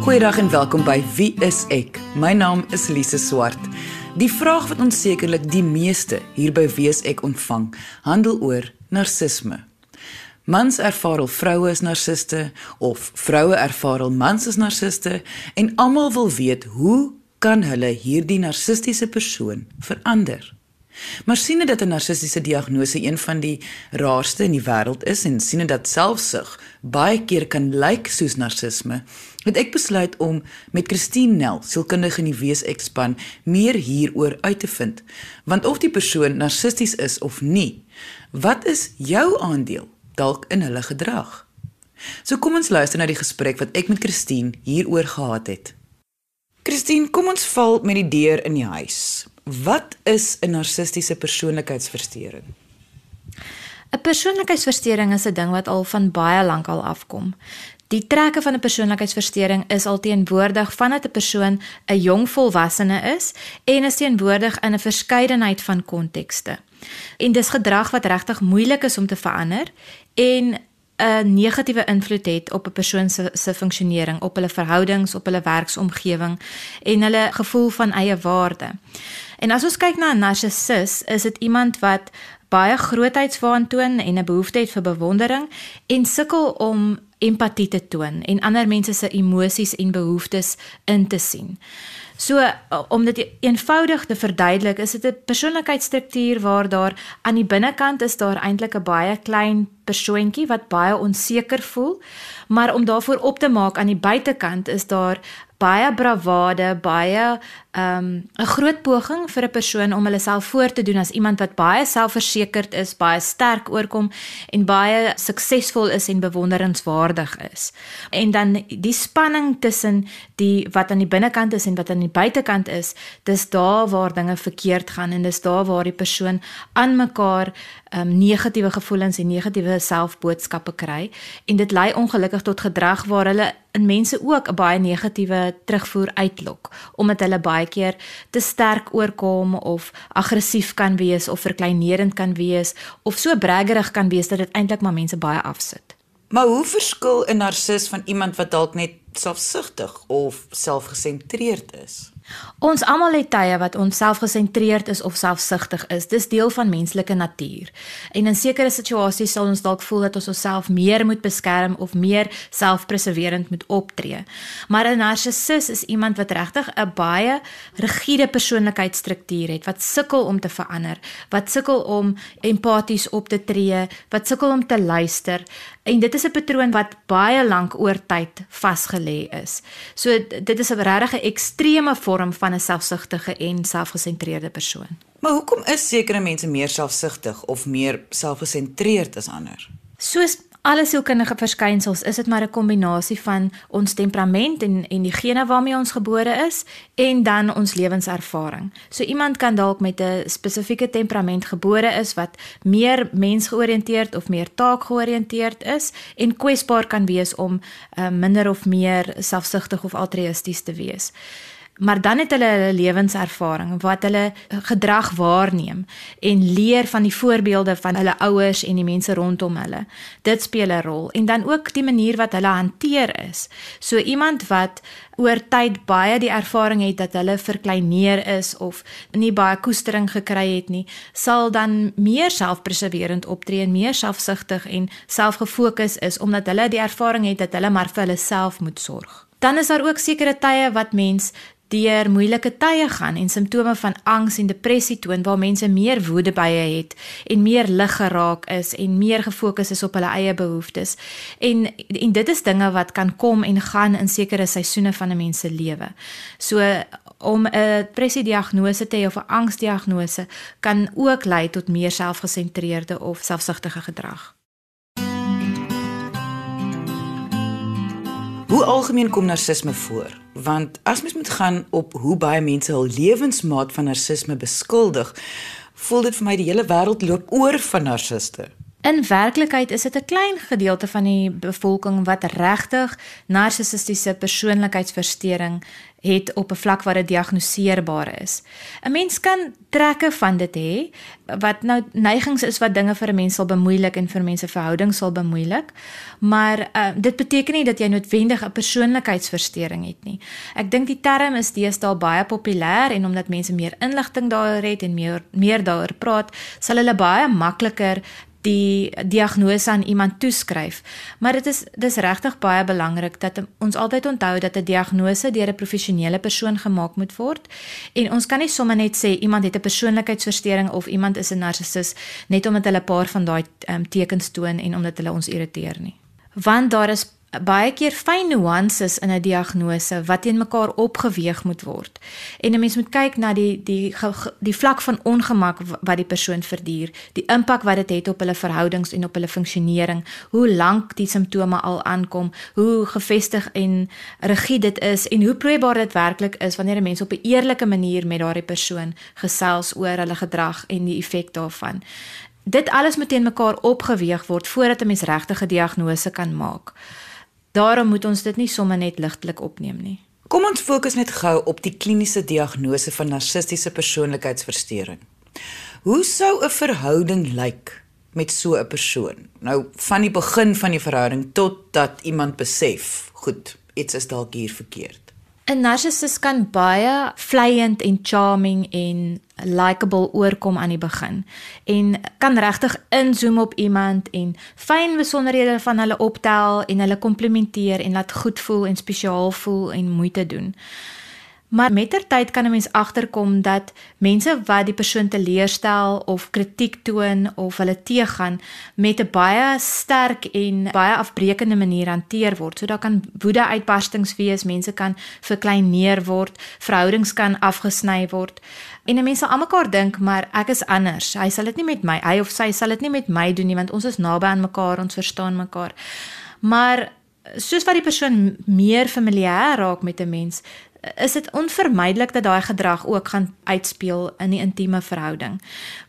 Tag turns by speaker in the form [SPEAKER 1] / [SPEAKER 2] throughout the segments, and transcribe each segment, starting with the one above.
[SPEAKER 1] Goeiedag en welkom by Wie is ek? My naam is Lise Swart. Die vraag wat ons sekerlik die meeste hier by Wie is ek ontvang, handel oor narcisme. Mans ervaar al vroue is narciste of vroue ervaar al mans is narciste en almal wil weet hoe kan hulle hierdie narcistiese persoon verander? Maar siene dat 'n narcistiese diagnose een van die raarste in die wêreld is en siene dat selfsug baie keer kan lyk soos narcisme, het ek besluit om met Christine Nel, sielkundige in die Wees-ekspan, meer hieroor uit te vind. Want of die persoon narcisties is of nie, wat is jou aandeel dalk in hulle gedrag? So kom ons luister na die gesprek wat ek met Christine hieroor gehad het. Christine, kom ons val met die deur in die huis. Wat is 'n narcistiese persoonlikheidsversteuring?
[SPEAKER 2] 'n Persoonlikheidsversteuring is 'n ding wat al van baie lank al afkom. Die trekke van 'n persoonlikheidsversteuring is al teenwoordig vandat 'n persoon 'n jong volwassene is en is teenwoordig in 'n verskeidenheid van kontekste. En dis gedrag wat regtig moeilik is om te verander en 'n negatiewe invloed het op 'n persoon se se funksionering, op hulle verhoudings, op hulle werksomgewing en hulle gevoel van eie waarde. En as ons kyk na 'n narcissus, is dit iemand wat baie grootheidswaan toon en 'n behoefte het vir bewondering en sukkel om empatie te toon en ander mense se emosies en behoeftes in te sien. So om dit eenvoudig te verduidelik, is dit 'n persoonlikheidsstruktuur waar daar aan die binnekant is daar eintlik 'n baie klein persoontjie wat baie onseker voel, maar om daarvoor op te maak aan die buitekant is daar baie bravade, baie 'n um, groot poging vir 'n persoon om hulle self voor te doen as iemand wat baie selfversekerd is, baie sterk oorkom en baie suksesvol is en bewonderenswaardig is. En dan die spanning tussen die wat aan die binnekant is en wat aan die buitekant is, dis daar waar dinge verkeerd gaan en dis daar waar die persoon aan mekaar um, negatiewe gevoelens en negatiewe selfboodskappe kry en dit lei ongelukkig tot gedrag waar hulle in mense ook 'n baie negatiewe terugvoer uitlok omdat hulle baie keer te sterk oorkom of aggressief kan wees of verkleinerend kan wees of so braggerig kan wees dat dit eintlik maar mense baie afsit.
[SPEAKER 1] Maar hoe verskil 'n narcis van iemand wat dalk net selfsugtig of selfgesentreerd is?
[SPEAKER 2] Ons almal het tye wat ons selfgesentreerd is of selfsugtig is. Dis deel van menslike natuur. En in sekere situasies sal ons dalk voel dat ons onsself meer moet beskerm of meer selfpreserverend moet optree. Maar 'n narcissus is iemand wat regtig 'n baie rigiede persoonlikheidsstruktuur het, wat sukkel om te verander, wat sukkel om empaties op te tree, wat sukkel om te luister. En dit is 'n patroon wat baie lank oor tyd vasgelê is. So dit is 'n regtig 'n ekstreme vorm van 'n selfsugtige en selfgesentreerde persoon.
[SPEAKER 1] Maar hoekom is sekere mense meer selfsugtig of meer selfgesentreerd as ander?
[SPEAKER 2] Soos alle sielkundige verskynsels is dit maar 'n kombinasie van ons temperament en en die gene waarmee ons gebore is en dan ons lewenservaring. So iemand kan dalk met 'n spesifieke temperament gebore is wat meer mensgeoriënteerd of meer taakgeoriënteerd is en kwesbaar kan wees om uh, minder of meer selfsugtig of altruïsties te wees maar dan het hulle hulle lewenservaring wat hulle eh, gedrag waarneem en leer van die voorbeelde van hulle ouers en die mense rondom hulle. Dit speel 'n rol en dan ook die manier wat hulle hanteer is. So iemand wat oor tyd baie die ervaring het dat hulle verkleineer is of nie baie koestering gekry het nie, sal dan meer selfpreserverend optree en meer selfsugtig en selfgefokus is omdat hulle die ervaring het dat hulle maar vir hulle self moet sorg. Dan is daar ook sekere tye wat mens deur moeilike tye gaan en simptome van angs en depressie toon waar mense meer woede bye het en meer lig geraak is en meer gefokus is op hulle eie behoeftes. En en dit is dinge wat kan kom en gaan in sekere seisoene van 'n mens se lewe. So om 'n depressie diagnose te hê of 'n angsdiagnose kan ook lei tot meer selfgesentreerde of selfsugtige gedrag.
[SPEAKER 1] Hoe algemeen kom narcisme voor? Want as mens moet gaan op hoe baie mense hul lewensmaat van narcisme beskuldig, voel dit vir my die hele wêreld loop oor van narciste.
[SPEAKER 2] In werklikheid is dit 'n klein gedeelte van die bevolking wat regtig narcissistiese persoonlikheidsversteuring het op 'n vlak waar dit diagnoseerbaar is. 'n Mens kan trekke van dit hê wat nou neigings is wat dinge vir 'n mens sal bemoeilik en vir mense verhoudings sal bemoeilik, maar uh, dit beteken nie dat jy noodwendig 'n persoonlikheidsversteuring het nie. Ek dink die term is deesdae baie populêr en omdat mense meer inligting daaroor het en meer meer daaroor praat, sal hulle baie makliker die diagnose aan iemand toeskryf. Maar dit is dis regtig baie belangrik dat ons altyd onthou dat 'n diagnose deur 'n professionele persoon gemaak moet word. En ons kan nie sommer net sê iemand het 'n persoonlikheidsversteuring of iemand is 'n narcissus net omdat hulle 'n paar van daai um, tekens toon en omdat hulle ons irriteer nie. Want daar is baie keer fyn nuances in 'n diagnose wat teen mekaar opgeweeg moet word. En 'n mens moet kyk na die die die vlak van ongemak wat die persoon verduur, die impak wat dit het op hulle verhoudings en op hulle funksionering, hoe lank die simptome al aankom, hoe gefestig en rigied dit is en hoe proebaar dit werklik is wanneer 'n mens op 'n eerlike manier met daardie persoon gesels oor hulle gedrag en die effek daarvan. Dit alles moet teen mekaar opgeweeg word voordat 'n mens regtig 'n diagnose kan maak. Daarom moet ons dit nie sommer net ligtelik opneem nie.
[SPEAKER 1] Kom ons fokus net gou op die kliniese diagnose van narcistiese persoonlikheidsversteuring. Hoe sou 'n verhouding lyk met so 'n persoon? Nou van die begin van die verhouding tot dat iemand besef, goed, iets is dalk hier verkeerd.
[SPEAKER 2] 'n narcissus kan baie vleiend en charming en likable oorkom aan die begin en kan regtig inzoom op iemand en fyn besonderhede van hulle optel en hulle komplimenteer en laat goed voel en spesiaal voel en moeite doen. Maar mettertyd kan 'n mens agterkom dat mense wat die persoon teleurstel of kritiek toon of hulle teëgaan met 'n baie sterk en baie afbreekende manier hanteer word. So daar kan woede uitbarstings wees, mense kan verkleineer word, verhoudings kan afgesny word. En 'n mens sal almekaar dink, maar ek is anders. Hy sal dit nie met my, hy of sy sal dit nie met my doen nie want ons is naby aan mekaar, ons verstaan mekaar. Maar soos wat die persoon meer familier raak met 'n mens, is dit onvermydelik dat daai gedrag ook gaan uitspeel in die intieme verhouding.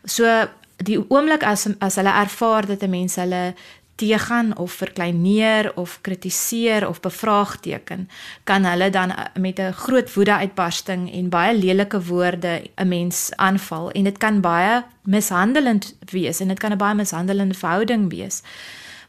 [SPEAKER 2] So die oomblik as as hulle ervaar dat 'n mens hulle teëgaan of verkleineer of kritiseer of bevraagteken, kan hulle dan met 'n groot woede uitbarsting en baie lelike woorde 'n mens aanval en dit kan baie mishandelend wees en dit kan 'n baie mishandelende verhouding wees.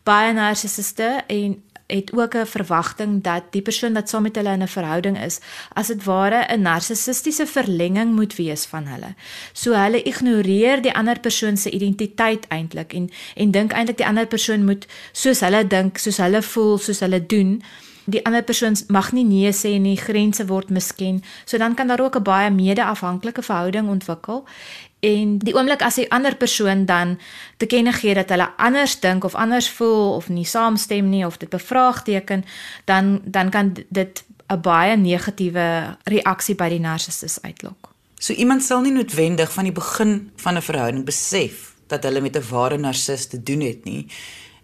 [SPEAKER 2] Baie narcissiste en het ook 'n verwagting dat die persoon wat saam met hulle in 'n verhouding is, as dit ware 'n narcissistiese verlenging moet wees van hulle. So hulle ignoreer die ander persoon se identiteit eintlik en en dink eintlik die ander persoon moet soos hulle dink, soos hulle voel, soos hulle doen. Die ander persoon mag nie nee sê nie, grense word misken. So dan kan daar ook 'n baie mede-afhanklike verhouding ontwikkel En die oomblik as 'n ander persoon dan te kenne gee dat hulle anders dink of anders voel of nie saamstem nie of dit bevraagteken, dan dan kan dit 'n baie negatiewe reaksie by die narcissus uitlok.
[SPEAKER 1] So iemand sal nie noodwendig van die begin van 'n verhouding besef dat hulle met 'n ware narcis te doen het nie,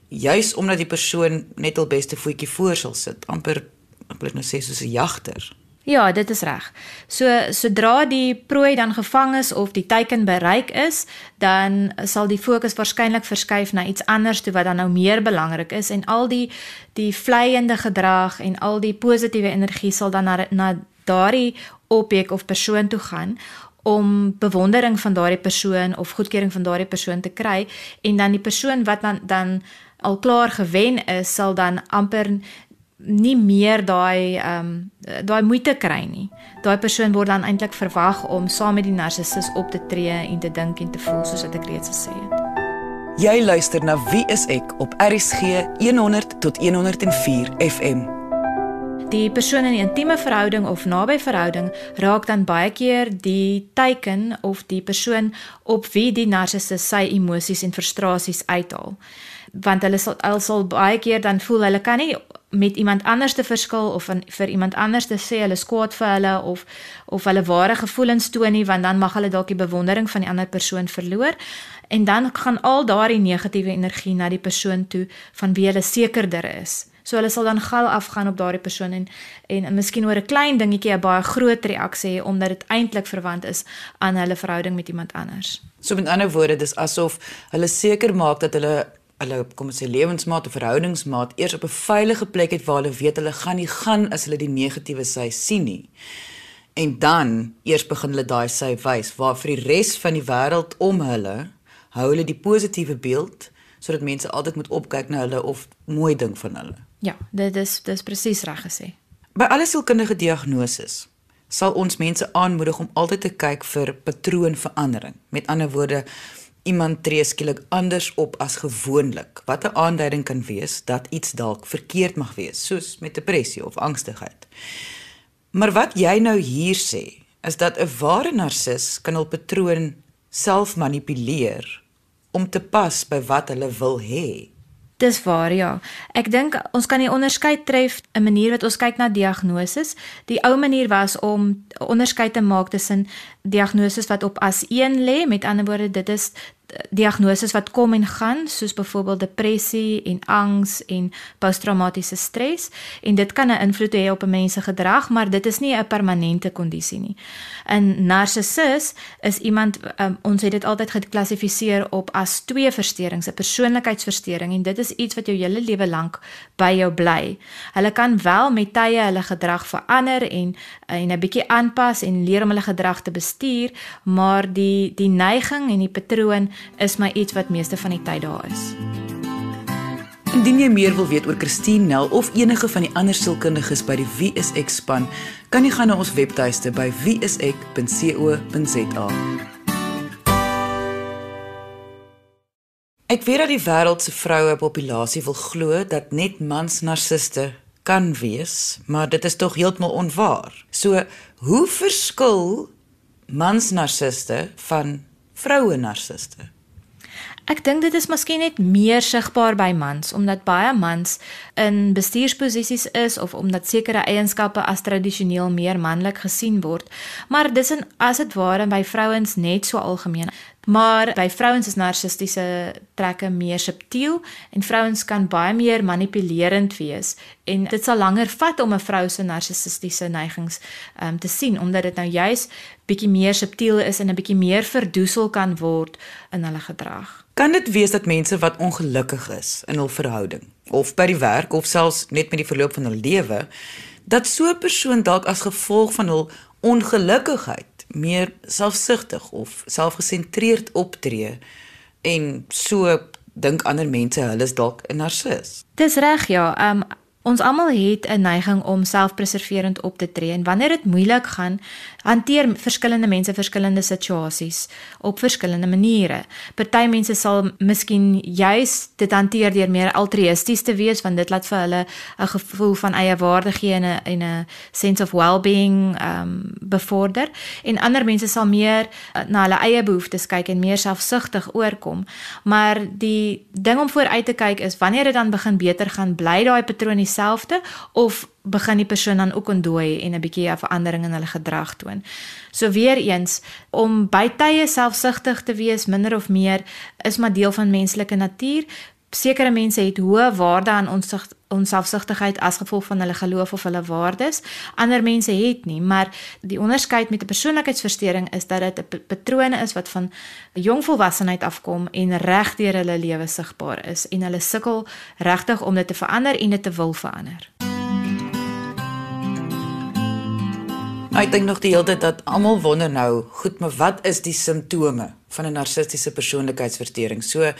[SPEAKER 1] juis omdat die persoon net al beste voetjie voor sal sit, amper ek wil net nou sê soos 'n jagter.
[SPEAKER 2] Ja, dit is reg. So sodra die prooi dan gevang is of die teiken bereik is, dan sal die fokus waarskynlik verskuif na iets anders toe wat dan nou meer belangrik is en al die die vleiende gedrag en al die positiewe energie sal dan na na daardie objek of persoon toe gaan om bewondering van daardie persoon of goedkeuring van daardie persoon te kry en dan die persoon wat dan dan al klaar gewen is sal dan amper nie meer daai ehm um, daai moeite kry nie. Daai persoon word dan eintlik verwag om saam met die narcissus op te tree en te dink en te voel soos wat ek reeds gesê het.
[SPEAKER 1] Jy luister na Wie is ek op RSG 100 tot 104 FM.
[SPEAKER 2] Die persoon in 'n intieme verhouding of naby verhouding raak dan baie keer die teiken of die persoon op wie die narcissus sy emosies en frustrasies uithaal. Want hulle sal hulle sal baie keer dan voel hulle kan nie met iemand anders te verskil of in, vir iemand anders te sê hulle skwaad vir hulle of of hulle ware gevoelens toon nie want dan mag hulle dalk die bewondering van die ander persoon verloor en dan gaan al daardie negatiewe energie na die persoon toe van wie hulle sekerder is. So hulle sal dan gou afgaan op daardie persoon en en, en miskien oor 'n klein dingetjie 'n baie groot reaksie hê omdat dit eintlik verwant is aan hulle verhouding met iemand anders.
[SPEAKER 1] So met ander woorde, dis asof hulle seker maak dat hulle hulle kom ons sê lewensmaat of verhoudingsmaat eers op 'n veilige plek het waar hulle weet hulle gaan nie gaan as hulle die negatiewe sy sien nie. En dan eers begin hulle daai sy wys waar vir die res van die wêreld om hulle hou hulle die positiewe beeld sodat mense altyd moet opkyk na hulle of mooi dink van hulle.
[SPEAKER 2] Ja, dit is dis presies reg gesê.
[SPEAKER 1] By alle sielkundige diagnoses sal ons mense aanmoedig om altyd te kyk vir patroonverandering. Met ander woorde, iemand tree skielik anders op as gewoonlik. Wat 'n aanduiding kan wees dat iets dalk verkeerd mag wees, soos met depressie of angstigheid. Maar wat jy nou hier sê, is dat 'n ware narcis kan hul patroon self manipuleer om te pas by wat hulle wil hê.
[SPEAKER 2] Dis waar ja. Ek dink ons kan die onderskeid tref 'n manier wat ons kyk na diagnoses. Die ou manier was om onderskeid te maak tussen diagnoses wat op as 1 lê, met ander woorde dit is diagnoses wat kom en gaan soos byvoorbeeld depressie en angs en posttraumatiese stres en dit kan 'n invloed hê op 'n mens se gedrag maar dit is nie 'n permanente kondisie nie. 'n Narcissus is iemand um, ons het dit altyd geklassifiseer op as twee versteurings, 'n persoonlikheidsversteuring en dit is iets wat jou hele lewe lank by jou bly. Hulle kan wel met tye hulle gedrag verander en en 'n bietjie aanpas en leer om hulle gedrag te bestuur, maar die die neiging en die patroon is my iets wat meeste van die tyd daar is.
[SPEAKER 1] Indien jy meer wil weet oor Christine Nel of enige van die ander sielkundiges by die WSX span, kan jy gaan na ons webtuiste by wsx.co.za. Ek weet dat die wêreld se vroue populasie wil glo dat net mans narciste kan wees, maar dit is tog heeltemal onwaar. So, hoe verskil mans narciste van vroue narciste?
[SPEAKER 2] Ek dink dit is miskien net meer sigbaar by mans omdat baie mans in bestuursposisies is of omdat sekere eienskappe as tradisioneel meer manlik gesien word. Maar dis en as dit ware by vrouens net so algemeen. Maar by vrouens is narcistiese trekke meer subtiel en vrouens kan baie meer manipulerend wees en dit sal langer vat om 'n vrou se narcistiese neigings um, te sien omdat dit nou juis bietjie meer subtiel is en 'n bietjie meer verdoesel kan word in hulle gedrag.
[SPEAKER 1] Kan dit wees dat mense wat ongelukkig is in hul verhouding of by die werk of selfs net met die verloop van hul lewe dat so 'n persoon dalk as gevolg van hul ongelukkigheid meer selfsugtig of selfgesentreerd optree en so dink ander mense hulle is dalk 'n narcis.
[SPEAKER 2] Dis reg ja, um, Ons almal het 'n neiging om selfpreserverend op te tree en wanneer dit moeilik gaan, hanteer verskillende mense verskillende situasies op verskillende maniere. Party mense sal miskien juis dit hanteer deur meer altruïsties te wees want dit laat vir hulle 'n gevoel van eie waarde gee en 'n en 'n sense of well-being um bevorder. En ander mense sal meer uh, na hulle eie behoeftes kyk en meer selfsugtig oorkom. Maar die ding om vooruit te kyk is wanneer dit dan begin beter gaan, bly daai patroon dieselfde of begin die persoon dan ook ontdooi en 'n bietjie 'n verandering in hulle gedrag toon. So weer eens om by tye selfsugtig te wees minder of meer is maar deel van menslike natuur. Sekere mense het hoë waarde aan ons onselfsugtigheid as gevolg van hulle geloof of hulle waardes. Ander mense het nie, maar die onderskeid met 'n persoonlikheidsversteuring is dat dit 'n patrone is wat van jong volwassenheid afkom en reg deur hulle lewe sigbaar is en hulle sukkel regtig om dit te verander en dit te wil verander.
[SPEAKER 1] Ek dink nog die hele tyd dat almal wonder nou, goed, maar wat is die simptome van 'n narcistiese persoonlikheidsversteuring? So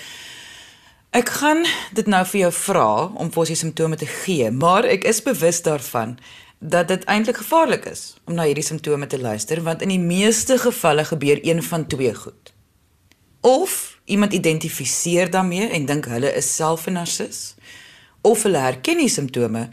[SPEAKER 1] Ek gaan dit nou vir jou vra om vir ons die simptome te gee, maar ek is bewus daarvan dat dit eintlik gevaarlik is om na hierdie simptome te luister want in die meeste gevalle gebeur een van twee goed. Of iemand identifiseer daarmee en dink hulle is self 'n narcis, of hulle herken die simptome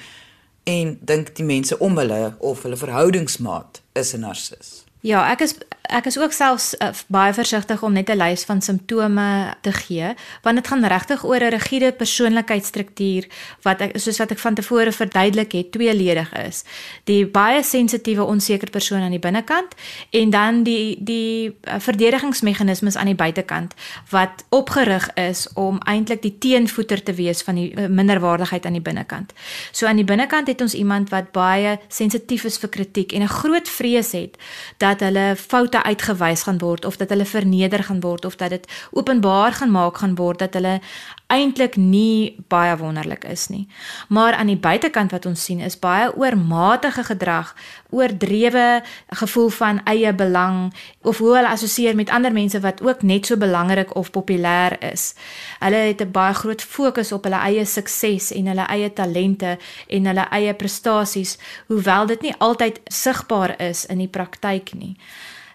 [SPEAKER 1] en dink die mense om hulle of hulle verhoudingsmaat is 'n narcis.
[SPEAKER 2] Ja, ek is ek is ook selfs uh, baie versigtig om net 'n lys van simptome te gee, want dit gaan regtig oor 'n rigiede persoonlikheidsstruktuur wat ek soos wat ek van tevore verduidelik het, tweeledig is. Die baie sensitiewe onseker persoon aan die binnekant en dan die die uh, verdedigingsmeganismes aan die buitekant wat opgerig is om eintlik die teenvoeter te wees van die uh, minderwaardigheid aan die binnekant. So aan die binnekant het ons iemand wat baie sensitief is vir kritiek en 'n groot vrees het dat hulle foute foute uitgewys gaan word of dat hulle verneder gaan word of dat dit openbaar gaan maak gaan word dat hulle eintlik nie baie wonderlik is nie. Maar aan die buitekant wat ons sien is baie oormatige gedrag, oordrewe gevoel van eie belang of hoe hulle assosieer met ander mense wat ook net so belangrik of populêr is. Hulle het 'n baie groot fokus op hulle eie sukses en hulle eie talente en hulle eie prestasies, hoewel dit nie altyd sigbaar is in die praktyk nie.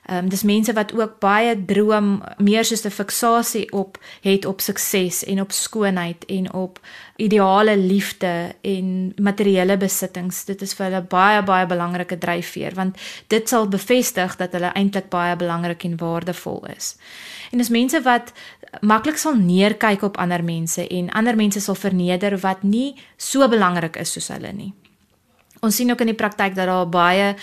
[SPEAKER 2] Ehm um, dis mense wat ook baie droom meer soos 'n fiksasie op het op sukses en op skoonheid en op ideale liefde en materiële besittings. Dit is vir hulle baie baie belangrike dryfveer want dit sal bevestig dat hulle eintlik baie belangrik en waardevol is. En dis mense wat maklik sal neerkyk op ander mense en ander mense sal verneder wat nie so belangrik is soos hulle nie. Ons sien ook in die praktyk dat daar baie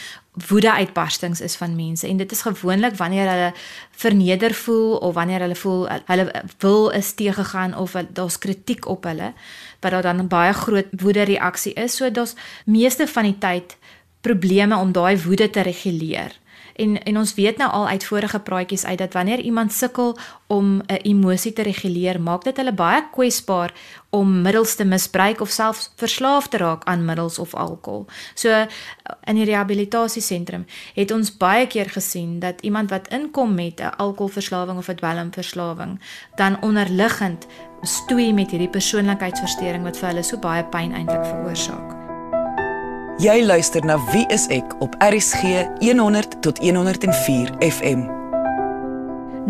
[SPEAKER 2] woede uitbarstings is van mense. En dit is gewoonlik wanneer hulle verneder voel of wanneer hulle voel hulle wil is teëgegaan of daar's kritiek op hulle wat daar dan 'n baie groot woede reaksie is. So daar's meeste van die tyd probleme om daai woede te reguleer en en ons weet nou al uit vorige praatjies uit dat wanneer iemand sukkel om 'n emosie te reguleer, maak dit hulle baie kwesbaar om middels te misbruik of selfs verslaaf te raak aan middels of alkohol. So in die rehabilitasiesentrum het ons baie keer gesien dat iemand wat inkom met 'n alkoholverslawing of 'n dwelmverslawing, dan onderliggend stoei met hierdie persoonlikheidsversteuring wat vir hulle so baie pyn eintlik veroorsaak.
[SPEAKER 1] Jy luister na Wie is ek op RCG 100 tot 104 FM.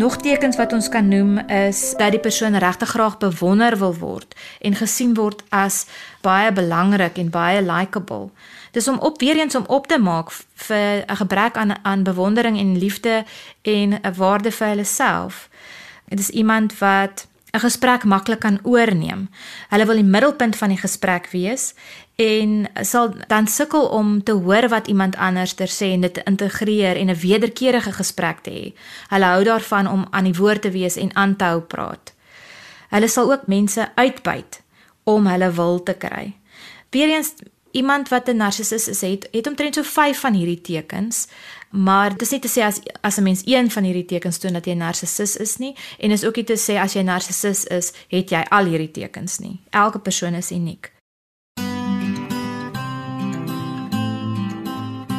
[SPEAKER 2] Nog tekens wat ons kan noem is dat die persoon regtig graag bewonder wil word en gesien word as baie belangrik en baie likable. Dis om op weer eens om op te maak vir 'n gebrek aan aan bewondering en liefde en 'n waarde vir hulle self. Dit is iemand wat 'n gesprek maklik kan oorneem. Hulle wil die middelpunt van die gesprek wees en sal dan sukkel om te hoor wat iemand anders ter sê en dit te integreer en 'n wederkerige gesprek te hê. Hulle hou daarvan om aan die woord te wees en aan te hou praat. Hulle sal ook mense uitbuit om hulle wil te kry. Weereens iemand wat 'n narcissus is, het het omtrent so 5 van hierdie tekens, maar dis nie te sê as as 'n mens een van hierdie tekens toon dat jy narcissus is nie en is ook nie te sê as jy narcissus is, het jy al hierdie tekens nie. Elke persoon is uniek.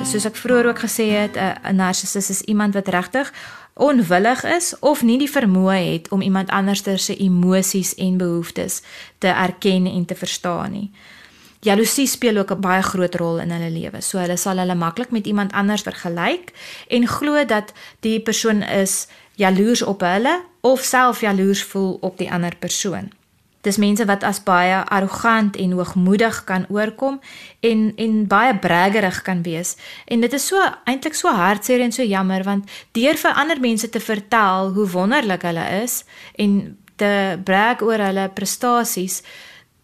[SPEAKER 2] soos ek vroeër ook gesê het, 'n narcissus is iemand wat regtig onwillig is of nie die vermoë het om iemand anders se emosies en behoeftes te erken en te verstaan nie. Jaloesie speel ook 'n baie groot rol in hulle lewe. So hulle sal hulle maklik met iemand anders vergelyk en glo dat die persoon is jaloers op hulle of self jaloers voel op die ander persoon. Dis mense wat as baie arrogant en hoogmoedig kan oorkom en en baie braggerig kan wees. En dit is so eintlik so hartseer en so jammer want deur vir ander mense te vertel hoe wonderlik hulle is en te brag oor hulle prestasies,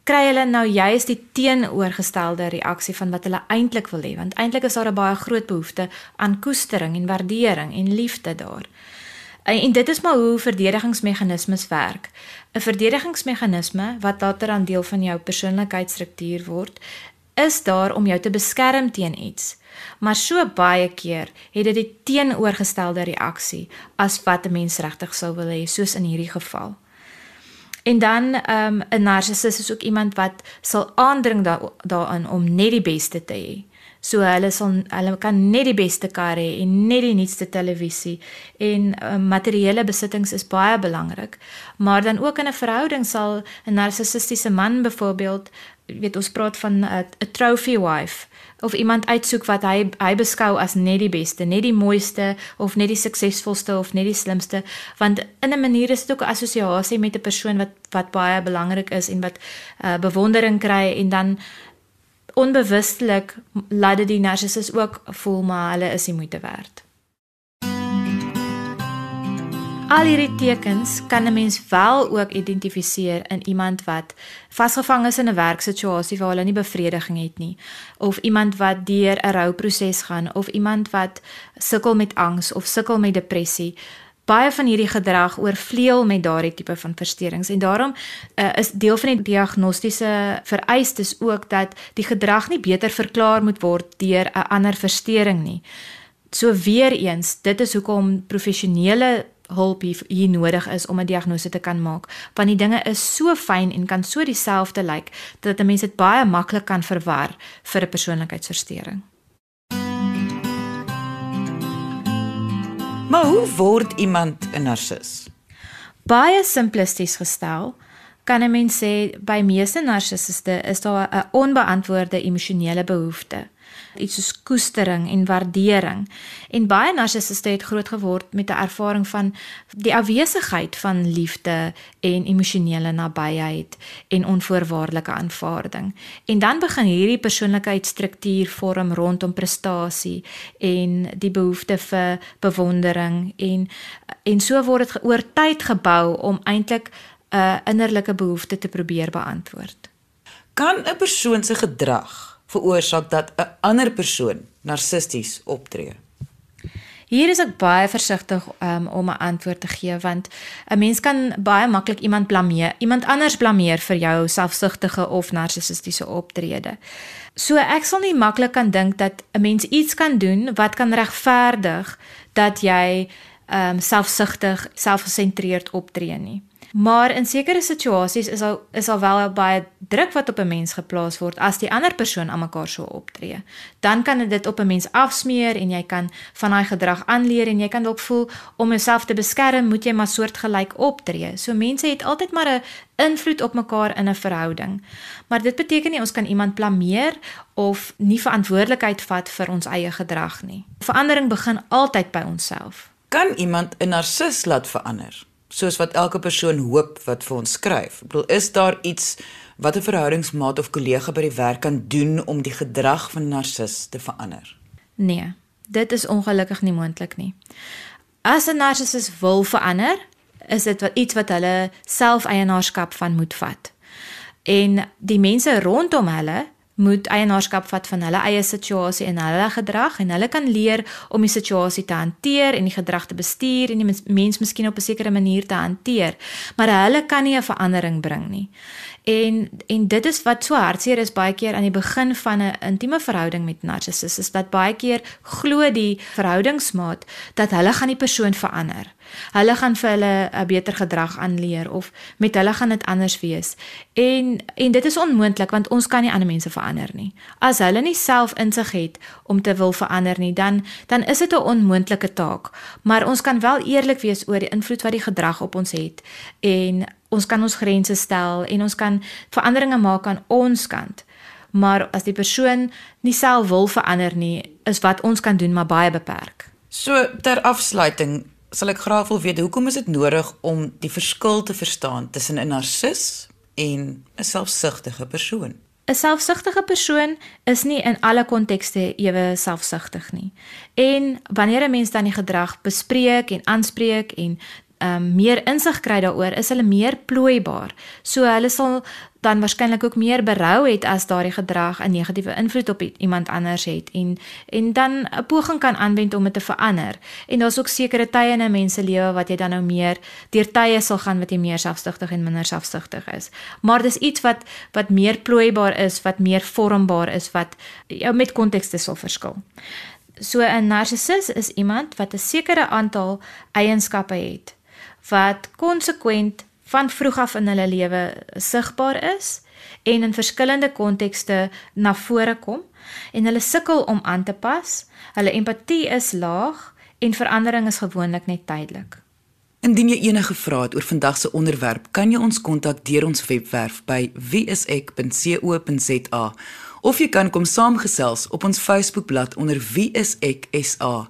[SPEAKER 2] kry hulle nou juist die teenoorgestelde reaksie van wat hulle eintlik wil hê want eintlik is daar 'n baie groot behoefte aan koestering en waardering en liefde daar. En, en dit is maar hoe verdedigingsmeganismes werk. 'n Verdedigingsmeganisme wat later aan deel van jou persoonlikheidsstruktuur word, is daar om jou te beskerm teen iets. Maar so baie keer het dit die teenoorgestelde reaksie as wat 'n mens regtig sou wil hê, soos in hierdie geval. En dan ehm, 'n um, narcissus is ook iemand wat sal aandring da daarin om net die beste te hê. So hulle sal hulle kan net die beste kar hê en net die nuutste televisie en uh, materiële besittings is baie belangrik. Maar dan ook in 'n verhouding sal 'n narcissistiese man byvoorbeeld, weet ons praat van 'n trophy wife of iemand uitsoek wat hy hy beskou as net die beste, net die mooiste of net die suksesvolste of net die slimste, want in 'n manier is dit ook 'n assosiasie met 'n persoon wat wat baie belangrik is en wat uh, bewondering kry en dan onbewustelik laat dit die narcissus ook voel maar hulle is nie moeite werd. Al hierdie tekens kan 'n mens wel ook identifiseer in iemand wat vasgevang is in 'n werksituasie waar hulle nie bevrediging het nie of iemand wat deur 'n rouproses gaan of iemand wat sukkel met angs of sukkel met depressie baie van hierdie gedrag oorvleuel met daardie tipe van versteurings en daarom uh, is deel van die diagnostiese vereistes ook dat die gedrag nie beter verklaar moet word deur 'n ander versteuring nie. So weer eens, dit is hoekom professionele hulp hier, hier nodig is om 'n diagnose te kan maak. Want die dinge is so fyn en kan so dieselfde lyk dat 'n mens dit baie maklik kan verwar vir 'n persoonlikheidsversteuring.
[SPEAKER 1] Maar hoe word iemand 'n narcis?
[SPEAKER 2] Baie simplisties gestel, kan 'n mens sê by meeste narcissiste is daar 'n onbeantwoorde emosionele behoefte iets soos koestering en waardering. En baie narcissiste het groot geword met 'n ervaring van die afwesigheid van liefde en emosionele nabyheid en onvoorwaardelike aanvaarding. En dan begin hierdie persoonlikheidsstruktuur vorm rondom prestasie en die behoefte vir bewondering en en so word dit oor tyd gebou om eintlik 'n innerlike behoefte te probeer beantwoord.
[SPEAKER 1] Kan 'n persoon se gedrag veroorsaak dat 'n ander persoon narcisties optree?
[SPEAKER 2] Hier is ek baie versigtig um, om 'n antwoord te gee want 'n mens kan baie maklik iemand blameer, iemand anders blameer vir jou selfsugtige of narcissistiese optrede. So ek sal nie maklik kan dink dat 'n mens iets kan doen wat kan regverdig dat jy um, selfsugtig, selfgesentreerd optree nie. Maar in sekere situasies is al is al wel baie druk wat op 'n mens geplaas word as die ander persoon aan mekaar so optree. Dan kan dit op 'n mens afsmeer en jy kan van daai gedrag aanleer en jy kan dalk voel om jouself te beskerm, moet jy maar soortgelyk optree. So mense het altyd maar 'n invloed op mekaar in 'n verhouding. Maar dit beteken nie ons kan iemand blameer of nie verantwoordelikheid vat vir ons eie gedrag nie. Verandering begin altyd by onsself.
[SPEAKER 1] Kan iemand 'n narcis laat verander? Soos wat elke persoon hoop wat vir ons skryf. Ek bedoel, is daar iets wat 'n verhoudingsmaat of kollega by die werk kan doen om die gedrag van 'n narcis te verander?
[SPEAKER 2] Nee, dit is ongelukkig nie moontlik nie. As 'n narcissus wil verander, is dit wat iets wat hulle self-eienaarskap van moet vat. En die mense rondom hulle moet eienaarskap vat van hulle eie situasie en hulle gedrag en hulle kan leer om die situasie te hanteer en die gedrag te bestuur en die mens miskien op 'n sekere manier te hanteer. Maar hulle kan nie 'n verandering bring nie. En en dit is wat so hartseer is baie keer aan die begin van 'n intieme verhouding met narcissus is dat baie keer glo die verhoudingsmaat dat hulle gaan die persoon verander. Hulle gaan vir hulle 'n beter gedrag aanleer of met hulle gaan dit anders wees. En en dit is onmoontlik want ons kan nie ander mense verander nie. As hulle nie self insig het om te wil verander nie, dan dan is dit 'n onmoontlike taak. Maar ons kan wel eerlik wees oor die invloed wat die gedrag op ons het en ons kan ons grense stel en ons kan veranderinge maak aan ons kant. Maar as die persoon nie self wil verander nie, is wat ons kan doen maar baie beperk.
[SPEAKER 1] So ter afsluiting, sal ek graag wil weet hoekom is dit nodig om die verskil te verstaan tussen 'n narcis en 'n selfsugtige persoon?
[SPEAKER 2] 'n Selfsugtige persoon is nie in alle kontekste ewe selfsugtig nie. En wanneer 'n mens dan die gedrag bespreek en aanspreek en um, meer insig kry daaroor, is hulle meer plooibaar. So hulle sal dan waarskynlik ook meer berou het as daardie gedrag 'n negatiewe invloed op iemand anders het en en dan 'n poging kan aanwend om dit te verander. En daar's ook sekere tye in 'n mens se lewe wat jy dan nou meer deur tye sal gaan wat jy meer selfsugtig en minder selfsugtig is. Maar dis iets wat wat meer plooibaar is, wat meer vormbaar is, wat jou met kontekste sal verskil. So 'n narcissus is iemand wat 'n sekere aantal eienskappe het wat konsekwent van vroeg af in hulle lewe sigbaar is en in verskillende kontekste na vore kom en hulle sukkel om aan te pas. Hulle empatie is laag en verandering is gewoonlik net tydelik.
[SPEAKER 1] Indien jy enige vrae het oor vandag se onderwerp, kan jy ons kontak deur ons webwerf by wieisek.co.za of jy kan kom saamgesels op ons Facebookblad onder wieiseksa.